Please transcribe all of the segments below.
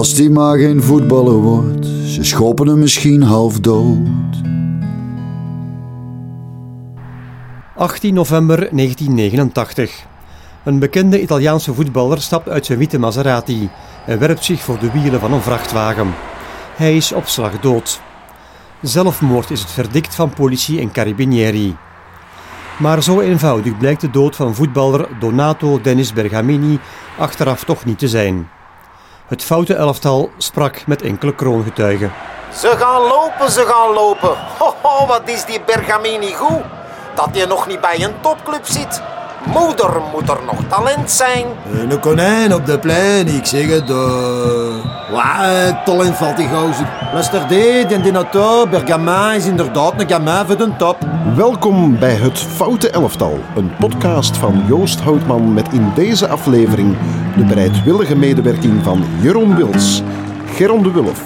Als die maar geen voetballer wordt, ze schoppen hem misschien half dood. 18 november 1989. Een bekende Italiaanse voetballer stapt uit zijn witte Maserati en werpt zich voor de wielen van een vrachtwagen. Hij is op slag dood. Zelfmoord is het verdict van politie en carabinieri. Maar zo eenvoudig blijkt de dood van voetballer Donato Dennis Bergamini achteraf toch niet te zijn. Het foute elftal sprak met enkele kroongetuigen. Ze gaan lopen, ze gaan lopen. Hoho, wat is die Bergamini goed. Dat je nog niet bij een topclub zit. Moeder moet er nog talent zijn. Een konijn op de plein, ik zeg het. Uh... Talent valt die gozer. Luister dit, en die auto, Bergamin is inderdaad een gamin voor de top. Welkom bij Het Foute Elftal, een podcast van Joost Houtman met in deze aflevering de bereidwillige medewerking van Jeroen Wils, Geron de Wulf,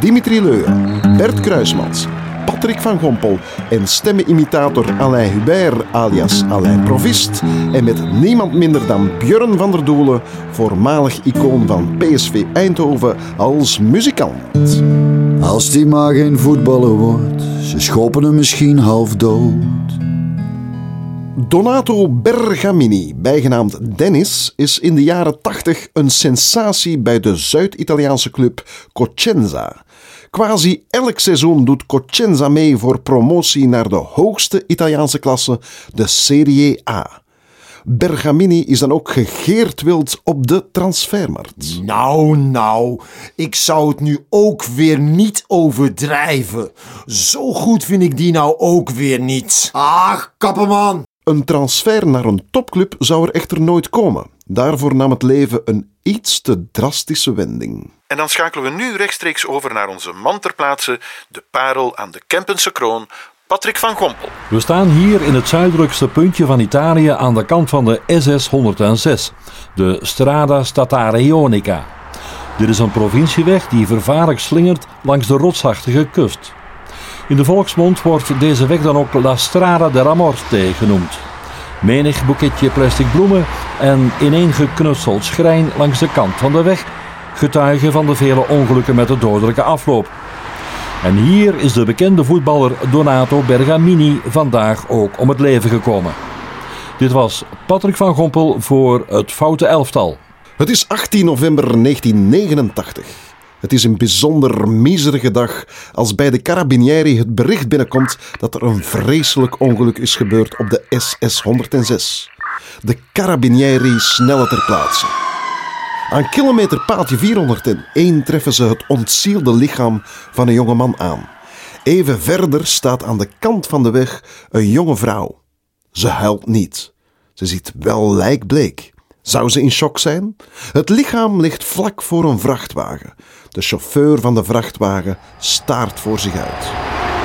Dimitri Leur, Bert Kruismans, Patrick van Gompel en stemmenimitator Alain Hubert alias Alain Provist. En met niemand minder dan Björn van der Doelen, voormalig icoon van PSV Eindhoven, als muzikant. Als die maar geen voetballer wordt, ze schoppen hem misschien half dood. Donato Bergamini, bijgenaamd Dennis, is in de jaren 80 een sensatie bij de Zuid-Italiaanse club Cosenza. Quasi elk seizoen doet Cosenza mee voor promotie naar de hoogste Italiaanse klasse, de Serie A. Bergamini is dan ook gegeerd wild op de transfermarkt. Nou, nou, ik zou het nu ook weer niet overdrijven. Zo goed vind ik die nou ook weer niet. Ach, kapperman. Een transfer naar een topclub zou er echter nooit komen. Daarvoor nam het leven een iets te drastische wending. En dan schakelen we nu rechtstreeks over naar onze man ter plaatse, de parel aan de Kempense kroon, Patrick van Gompel. We staan hier in het zuidelijkste puntje van Italië aan de kant van de SS 106, de Strada Statale Ionica. Dit is een provincieweg die vervaarlijk slingert langs de rotsachtige kust. In de volksmond wordt deze weg dan ook La Strada della Morte genoemd. Menig boeketje plastic bloemen en ineengeknutseld schrijn langs de kant van de weg getuigen van de vele ongelukken met de dodelijke afloop. En hier is de bekende voetballer Donato Bergamini vandaag ook om het leven gekomen. Dit was Patrick van Gompel voor het Foute Elftal. Het is 18 november 1989. Het is een bijzonder miserige dag als bij de Carabinieri het bericht binnenkomt dat er een vreselijk ongeluk is gebeurd op de SS 106. De Carabinieri snellen ter plaatse. Aan kilometer paaltje 401 treffen ze het ontzielde lichaam van een jonge man aan. Even verder staat aan de kant van de weg een jonge vrouw. Ze huilt niet. Ze ziet wel lijkbleek. Zou ze in shock zijn? Het lichaam ligt vlak voor een vrachtwagen. De chauffeur van de vrachtwagen staart voor zich uit.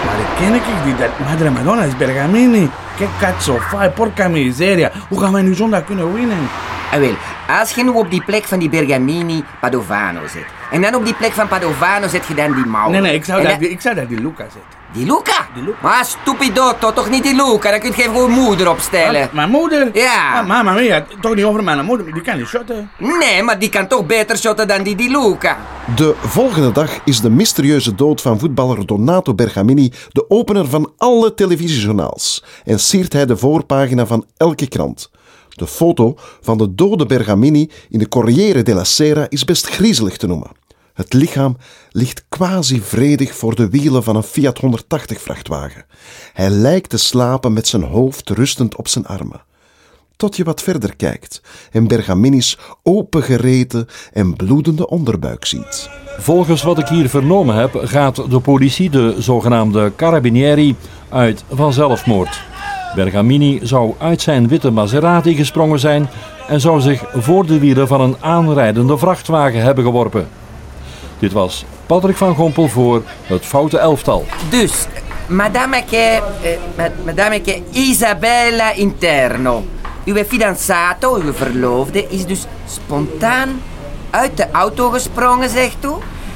Maar ken ik die Madre Madonna is Bergamini? Que cazzo fai, porca miseria. Hoe gaan wij nu zondag kunnen winnen? Ah, als je nu op die plek van die Bergamini Padovano zet. En dan op die plek van Padovano zet je dan die mouw. Nee, nee, ik zou, En daar, dan- die- ik zou daar die Luca zetten. Die Luca? Die Luca. Maar stupidotto, toch niet die Luca? Dan kun je gewoon moeder opstellen. Mijn moeder? Ja. Ah, Mama mia, toch niet over mijn moeder, die kan niet shotten. Nee, maar die kan toch beter shotten dan die, die Luca. De volgende dag is de mysterieuze dood van voetballer Donato Bergamini de opener van alle televisiejournaals en siert hij de voorpagina van elke krant. De foto van de dode Bergamini in de Corriere della Sera is best griezelig te noemen. Het lichaam ligt quasi vredig voor de wielen van een Fiat 180 vrachtwagen. Hij lijkt te slapen met zijn hoofd rustend op zijn armen tot je wat verder kijkt en Bergamini's opengereten en bloedende onderbuik ziet. Volgens wat ik hier vernomen heb, gaat de politie de zogenaamde Carabinieri uit van zelfmoord. Bergamini zou uit zijn witte Maserati gesprongen zijn en zou zich voor de wielen van een aanrijdende vrachtwagen hebben geworpen. Dit was Patrick van Gompel voor het Foute Elftal. Dus, madameke, eh, Isabella Interno. Uw fidanzato, uw verloofde, is dus spontaan uit de auto gesprongen, zegt u.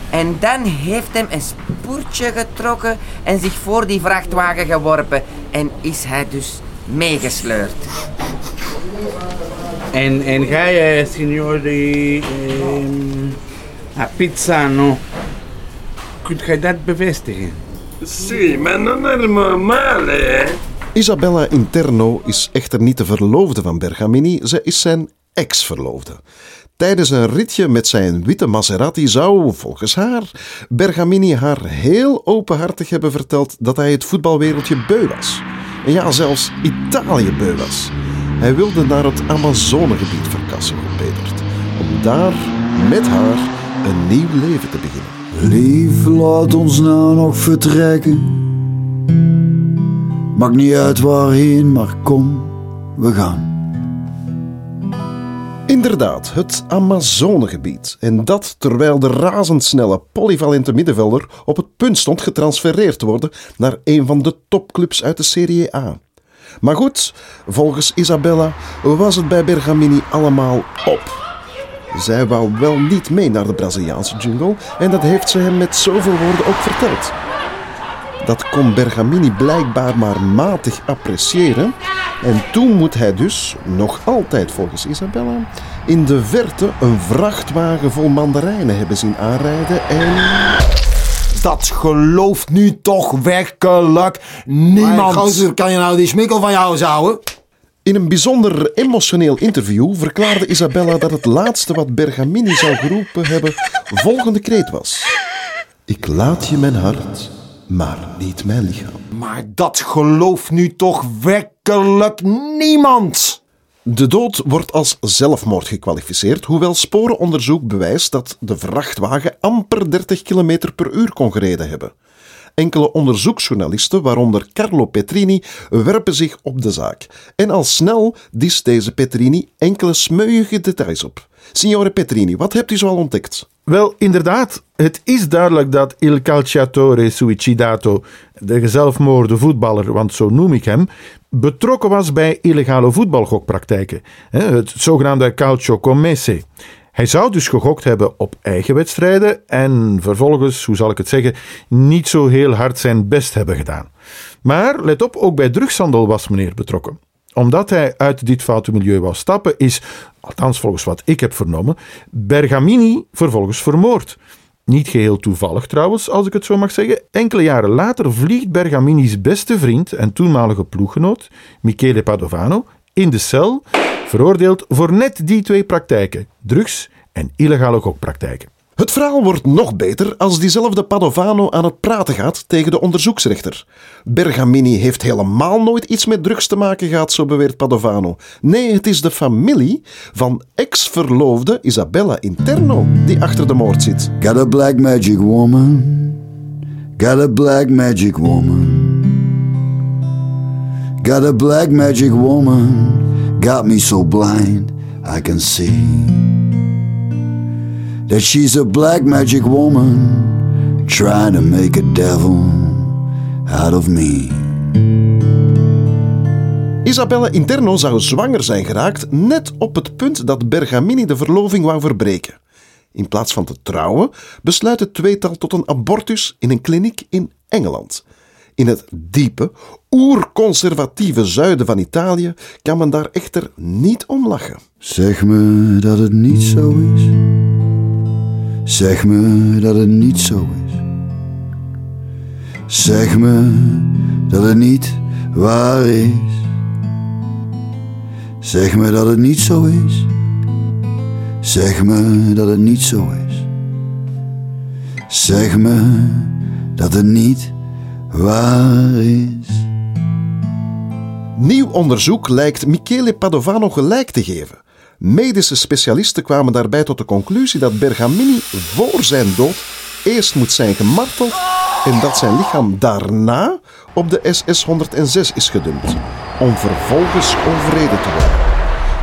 En dan heeft hem een spoortje getrokken en zich voor die vrachtwagen geworpen. En is hij dus meegesleurd. En, en gij, eh, signor die... ehm, A Pizzano. Kunt gij dat bevestigen? Sì, ma non è normale, hè? Isabella Interno is echter niet de verloofde van Bergamini, ze is zijn ex-verloofde. Tijdens een ritje met zijn witte Maserati zou, volgens haar, Bergamini haar heel openhartig hebben verteld dat hij het voetbalwereldje beu was. En ja, zelfs Italië beu was. Hij wilde naar het Amazonegebied verkassen, Pedert, om daar met haar een nieuw leven te beginnen. Lief, laat ons nou nog vertrekken. Maakt niet uit waarheen, maar kom, we gaan. Inderdaad, het Amazonegebied. En dat terwijl de razendsnelle, polyvalente middenvelder op het punt stond getransfereerd te worden naar een van de topclubs uit de Serie A. Maar goed, volgens Isabella was het bij Bergamini allemaal op. Zij wou wel niet mee naar de Braziliaanse jungle en dat heeft ze hem met zoveel woorden ook verteld. Dat kon Bergamini blijkbaar maar matig appreciëren. En toen moet hij dus, nog altijd volgens Isabella, in de verte een vrachtwagen vol mandarijnen hebben zien aanrijden en... Dat gelooft nu toch werkelijk niemand. gozer, kan je nou die smikkel van jou houden? In een bijzonder emotioneel interview verklaarde Isabella dat het laatste wat Bergamini zou geroepen hebben volgende kreet was. Ik laat je mijn hart, maar niet mijn lichaam. Maar dat gelooft nu toch werkelijk niemand. De dood wordt als zelfmoord gekwalificeerd, hoewel sporenonderzoek bewijst dat de vrachtwagen amper 30 km per uur kon gereden hebben. Enkele onderzoeksjournalisten, waaronder Carlo Petrini, werpen zich op de zaak. En al snel dist deze Petrini enkele smeuïge details op. Signore Petrini, wat hebt u zoal ontdekt? Wel, inderdaad, het is duidelijk dat Il Calciatore Suicidato, de gezelfmoorde voetballer, want zo noem ik hem, betrokken was bij illegale voetbalgokpraktijken, het zogenaamde calcio commesse. Hij zou dus gegokt hebben op eigen wedstrijden en vervolgens, hoe zal ik het zeggen, niet zo heel hard zijn best hebben gedaan. Maar let op, ook bij drugshandel was meneer betrokken omdat hij uit dit foute milieu wou stappen, is, althans volgens wat ik heb vernomen, Bergamini vervolgens vermoord. Niet geheel toevallig trouwens, als ik het zo mag zeggen. Enkele jaren later vliegt Bergamini's beste vriend en toenmalige ploeggenoot, Michele Padovano, in de cel, veroordeeld voor net die twee praktijken: drugs en illegale gokpraktijken. Het verhaal wordt nog beter als diezelfde Padovano aan het praten gaat tegen de onderzoeksrechter. Bergamini heeft helemaal nooit iets met drugs te maken gehad, zo beweert Padovano. Nee, het is de familie van ex-verloofde Isabella Interno die achter de moord zit. Got a black magic woman. Got a black magic woman. Got a black magic woman. Got me so blind I can see. That she's a black magic woman. Trying to make a devil out of me. Isabella Interno zou zwanger zijn geraakt net op het punt dat Bergamini de verloving wou verbreken. In plaats van te trouwen, besluit het tweetal tot een abortus in een kliniek in Engeland. In het diepe, oerconservatieve zuiden van Italië kan men daar echter niet om lachen. Zeg me dat het niet zo is. Zeg me dat het niet zo is. Zeg me dat het niet waar is. Zeg me dat het niet zo is. Zeg me dat het niet zo is. Zeg me dat het niet waar is. Nieuw onderzoek lijkt Michele Padovano gelijk te geven. Medische specialisten kwamen daarbij tot de conclusie dat Bergamini voor zijn dood eerst moet zijn gemarteld en dat zijn lichaam daarna op de SS-106 is gedumpt, om vervolgens overreden te worden.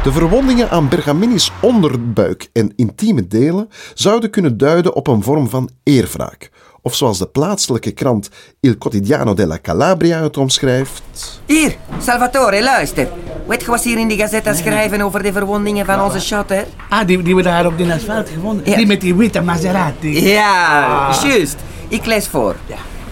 De verwondingen aan Bergamini's onderbuik en intieme delen zouden kunnen duiden op een vorm van eerwraak. Of zoals de plaatselijke krant Il Quotidiano della Calabria het omschrijft. Hier, Salvatore, luister. Weet je wat ze hier in die gazette schrijven over de verwondingen van onze chatter? Ah, die, die we daar op die asfalt gevonden. Ja. Die met die witte Maserati. Ja, juist. Ik lees voor.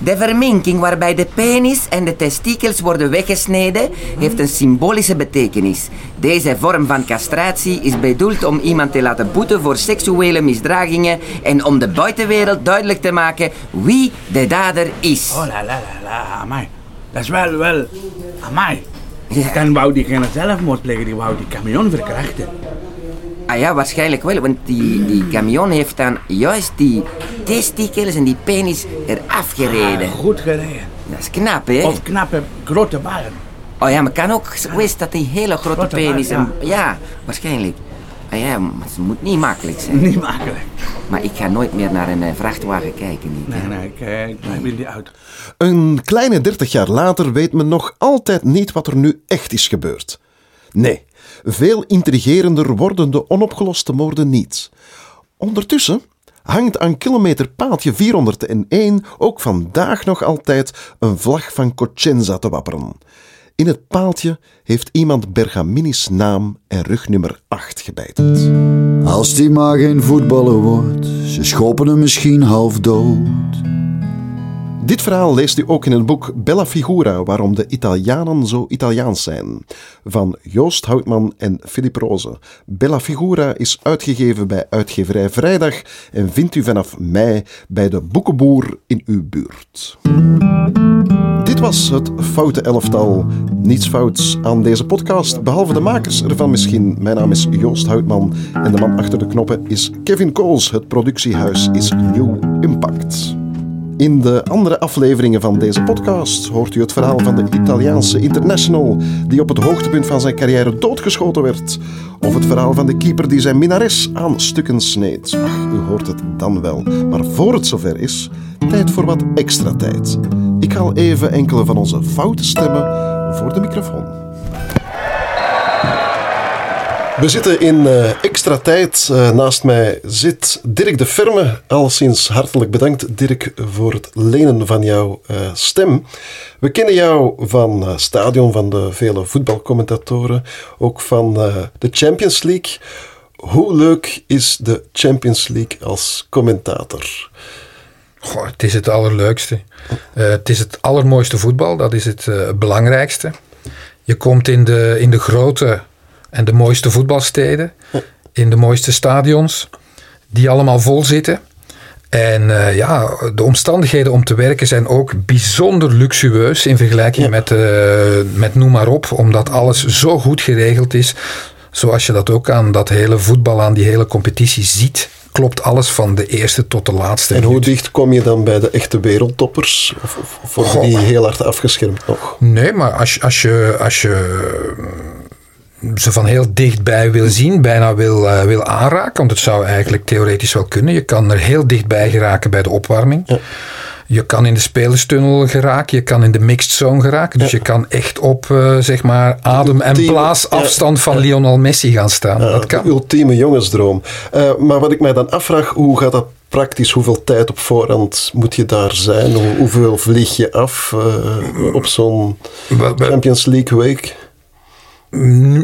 De verminking waarbij de penis en de testikels worden weggesneden heeft een symbolische betekenis. Deze vorm van castratie is bedoeld om iemand te laten boeten voor seksuele misdragingen en om de buitenwereld duidelijk te maken wie de dader is. Oh la la la la, amai. Dat is wel, wel... Amai. Dan wou die geen zelfmoord plegen, die wou die camion verkrachten. Ah ja, waarschijnlijk wel, want die, die camion heeft dan juist die testikels en die penis eraf gereden. Ah, goed gereden. Dat is knap, hè? Of knappe grote ballen. Oh ja, maar kan ook geweest dat die hele grote Grote penis... bal, en- ja, waarschijnlijk. Ah ja, maar het moet niet makkelijk zijn. Niet makkelijk. Maar ik ga nooit meer naar een eh, vrachtwagen kijken. Niet, Nee, nee, ik, eh, ik wil die uit. Een kleine dertig jaar later weet men nog altijd niet wat er nu echt is gebeurd. Nee, veel intrigerender worden de onopgeloste moorden niet. Ondertussen hangt aan kilometerpaaltje 401 ook vandaag nog altijd een vlag van Cosenza te wapperen. In het paaltje heeft iemand Bergamini's naam en rugnummer 8 gebeiteld. Als die maar geen voetballer wordt, ze schoppen hem misschien half dood. Dit verhaal leest u ook in het boek Bella Figura, waarom de Italianen zo Italiaans zijn, van Joost Houtman en Philip Roze. Bella Figura is uitgegeven bij uitgeverij Vrijdag en vindt u vanaf mei bij de boekenboer in uw buurt. Dit was het Foute Elftal. Niets fouts aan deze podcast, behalve de makers ervan misschien. Mijn naam is Joost Houtman en de man achter de knoppen is Kevin Kools. Het productiehuis is New Impact. In de andere afleveringen van deze podcast hoort u het verhaal van de Italiaanse international die op het hoogtepunt van zijn carrière doodgeschoten werd. Of het verhaal van de keeper die zijn minares aan stukken sneed. Ach, u hoort het dan wel. Maar voor het zover is, tijd voor wat extra tijd. Ik haal even enkele van onze foute stemmen voor de microfoon. We zitten in eh, extra tijd. Eh, naast mij zit Dirk de Ferme. Alleszins hartelijk bedankt, Dirk, voor het lenen van jouw eh, stem. We kennen jou van Stadion, van de vele voetbalcommentatoren, ook van de Champions League. Hoe leuk is de Champions League als commentator? Goh, het is het allerleukste. Het is het allermooiste voetbal. Dat is het belangrijkste. Je komt in de, in de grote en de mooiste voetbalsteden. In de mooiste stadions. Die allemaal vol zitten. En eh, ja, de omstandigheden om te werken zijn ook bijzonder luxueus in vergelijking met, eh, met noem maar op. Omdat alles zo goed geregeld is. Zoals je dat ook aan dat hele voetbal, aan die hele competitie ziet. Klopt alles van de eerste tot de laatste. En hoe dicht kom je dan bij de echte wereldtoppers? Of, of, of worden die heel hard afgeschermd nog? Nee, maar als, je- als je, als je ze van heel dichtbij wil zien, bijna wil, eh, wil aanraken, want het zou eigenlijk theoretisch wel kunnen. Je kan er heel dichtbij geraken bij de opwarming. Je kan in de spelerstunnel geraken, je kan in de mixed zone geraken. Dus je kan echt op eh, zeg maar adem- en blaasafstand van Lionel Messi gaan staan. Dat kan. De ultieme jongensdroom. Eh, maar wat ik mij dan afvraag, hoe gaat dat praktisch? Hoeveel tijd op voorhand moet je daar zijn? Hoe, hoeveel vlieg je af op zo'n Champions League week?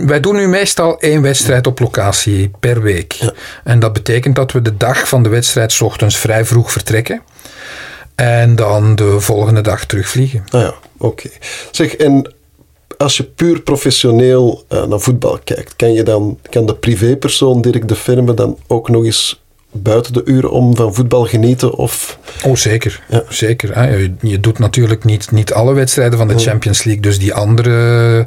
Wij doen nu meestal één wedstrijd op locatie per week. En dat betekent dat we de dag van de wedstrijd 's ochtends vrij vroeg vertrekken. En dan de volgende dag terugvliegen. Ah ja, oké. Zeg, en als je puur professioneel eh, naar voetbal kijkt, kan, je dan, kan de privépersoon Dirk de Firme dan ook nog eens buiten de uren om van voetbal genieten? Of... Oh, zeker. zeker hè. Je, doet natuurlijk niet, niet alle wedstrijden van de Champions League. Dus die andere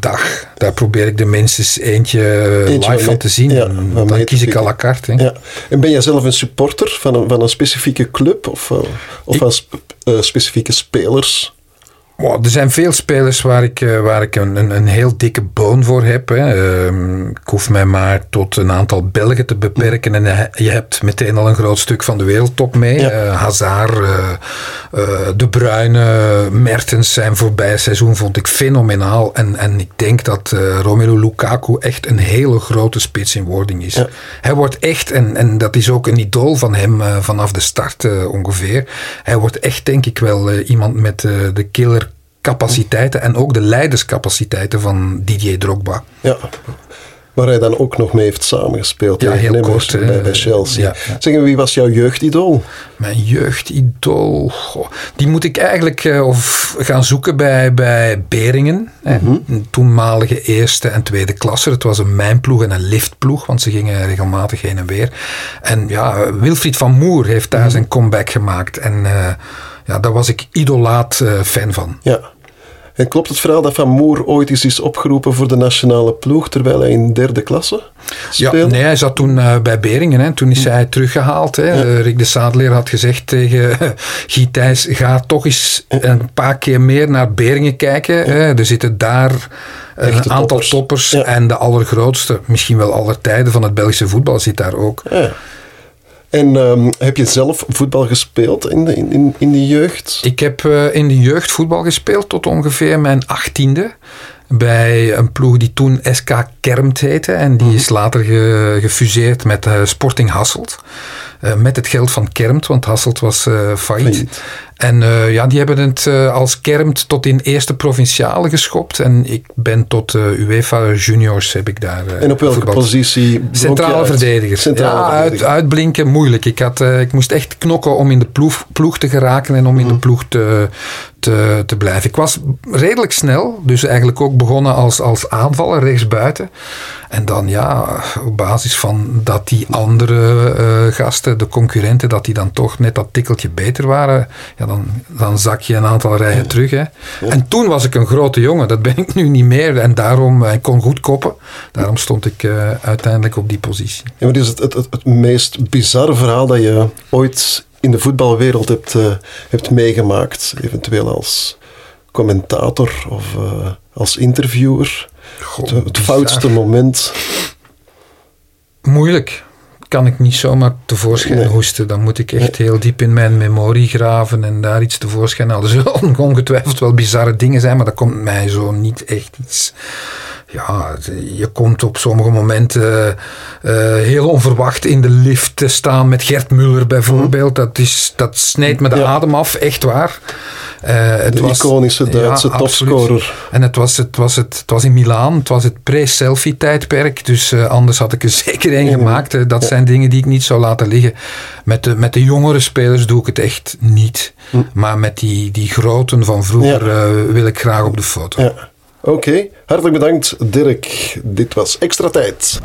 dag, daar probeer ik er minstens eentje, Eentje live van te zien. ja, van dan kies ik à la carte. hè. Ja. En ben jij zelf een supporter van een, van een specifieke club of, eh, of van sp- eh, specifieke spelers? Wow, er zijn veel spelers waar ik, eh, waar ik een, een, een heel dikke boon voor heb. Hè. Ehm, ik hoef mij maar tot een aantal Belgen te beperken en je hebt meteen al een groot stuk van de wereldtop mee. Eh, Hazard, eh, De Bruyne, Mertens zijn voorbije seizoen vond ik fenomenaal. En, en ik denk dat Romelu Lukaku echt een hele grote spits in wording is. Hij wordt echt, en, en dat is ook een idool van hem vanaf de start ongeveer. Hij wordt echt denk ik wel iemand met de killer capaciteiten en ook de leiderscapaciteiten van Didier Drogba. Ja. Waar hij dan ook nog mee heeft samengespeeld. Ja, tegen kort, hè. bij, bij Chelsea. Ja, ja. Zeg, wie was jouw jeugdidool? Mijn jeugdidool, goh, die moet ik eigenlijk eh, of gaan zoeken bij, bij Beringen. hè. Een toenmalige eerste en tweede klasse. Het was een mijnploeg en een liftploeg, want ze gingen regelmatig heen en weer. En ja, Wilfried van Moer heeft daar zijn comeback gemaakt. En eh, ja, daar was ik idolaat eh, fan van. Ja. En klopt het verhaal dat Van Moer ooit eens is opgeroepen voor de nationale ploeg terwijl hij in derde klasse Ja, speelde? nee, hij zat toen eh, bij Beringen. Hè. Toen is hij teruggehaald. Hè. Eh, Rick de Sadeleer had gezegd tegen Guy Thijs, ga toch eens een paar keer meer naar Beringen kijken. Hè. Er zitten daar een Echte aantal toppers. toppers. En de allergrootste, misschien wel aller tijden van het Belgische voetbal zit daar ook. Ja. En ehm, heb je zelf voetbal gespeeld in de, in, in, de jeugd? Ik heb eh, in de jeugd voetbal gespeeld tot ongeveer mijn achttiende. Bij een ploeg die toen SK Kermt heette. En die is later ge- gefuseerd met eh, Sporting Hasselt. Eh, met het geld van Kermt, want Hasselt was eh failliet. En eh, ja, die hebben het eh, als Kermt tot in eerste provinciale geschopt. En ik ben tot eh, UEFA Juniors heb ik daar En op welke positie? Centrale verdediger. Centrale ja, verdediger. Uit, uitblinken moeilijk. Ik, had, ik moest echt knokken om in de ploeg, ploeg te geraken en om in Mhm. de ploeg te, te, te blijven. Ik was redelijk snel, dus eigenlijk ook begonnen als, als aanvaller rechtsbuiten. En dan ja, op basis van dat die andere gasten, de concurrenten, dat die dan toch net dat tikkeltje beter waren, ja, dan, dan zak je een aantal rijen terug. Hè. En toen was ik een grote jongen, dat ben ik nu niet meer. En daarom, eh, ik kon goed koppen. Daarom stond ik eh, uiteindelijk op die positie. Ja, wat is het, het, het, het meest bizarre verhaal dat je ooit in de voetbalwereld hebt, eh, hebt meegemaakt? Eventueel als commentator of als interviewer? het, het foutste moment? Moeilijk. Kan ik niet zomaar tevoorschijn hoesten. Dan moet ik echt heel diep in mijn memorie graven en daar iets tevoorschijn halen. Er zullen ongetwijfeld wel bizarre dingen zijn, maar dat komt mij zo niet echt iets. Ja, je komt op sommige momenten eh, eh, heel onverwacht in de lift te staan met Gert Muller bijvoorbeeld. Dat, is, dat snijdt me de adem af, echt waar. Eh, het De iconische Duitse topscorer. En het was, het, was het, het was in Milaan, het was het pre-selfie-tijdperk. Dus anders had ik er zeker één gemaakt. Dat zijn dingen die ik niet zou laten liggen. Met de, met de jongere spelers doe ik het echt niet. Maar met die, die groten van vroeger wil ik graag op de foto. Ja. Oké, hartelijk bedankt Dirk. Dit was Extra Tijd.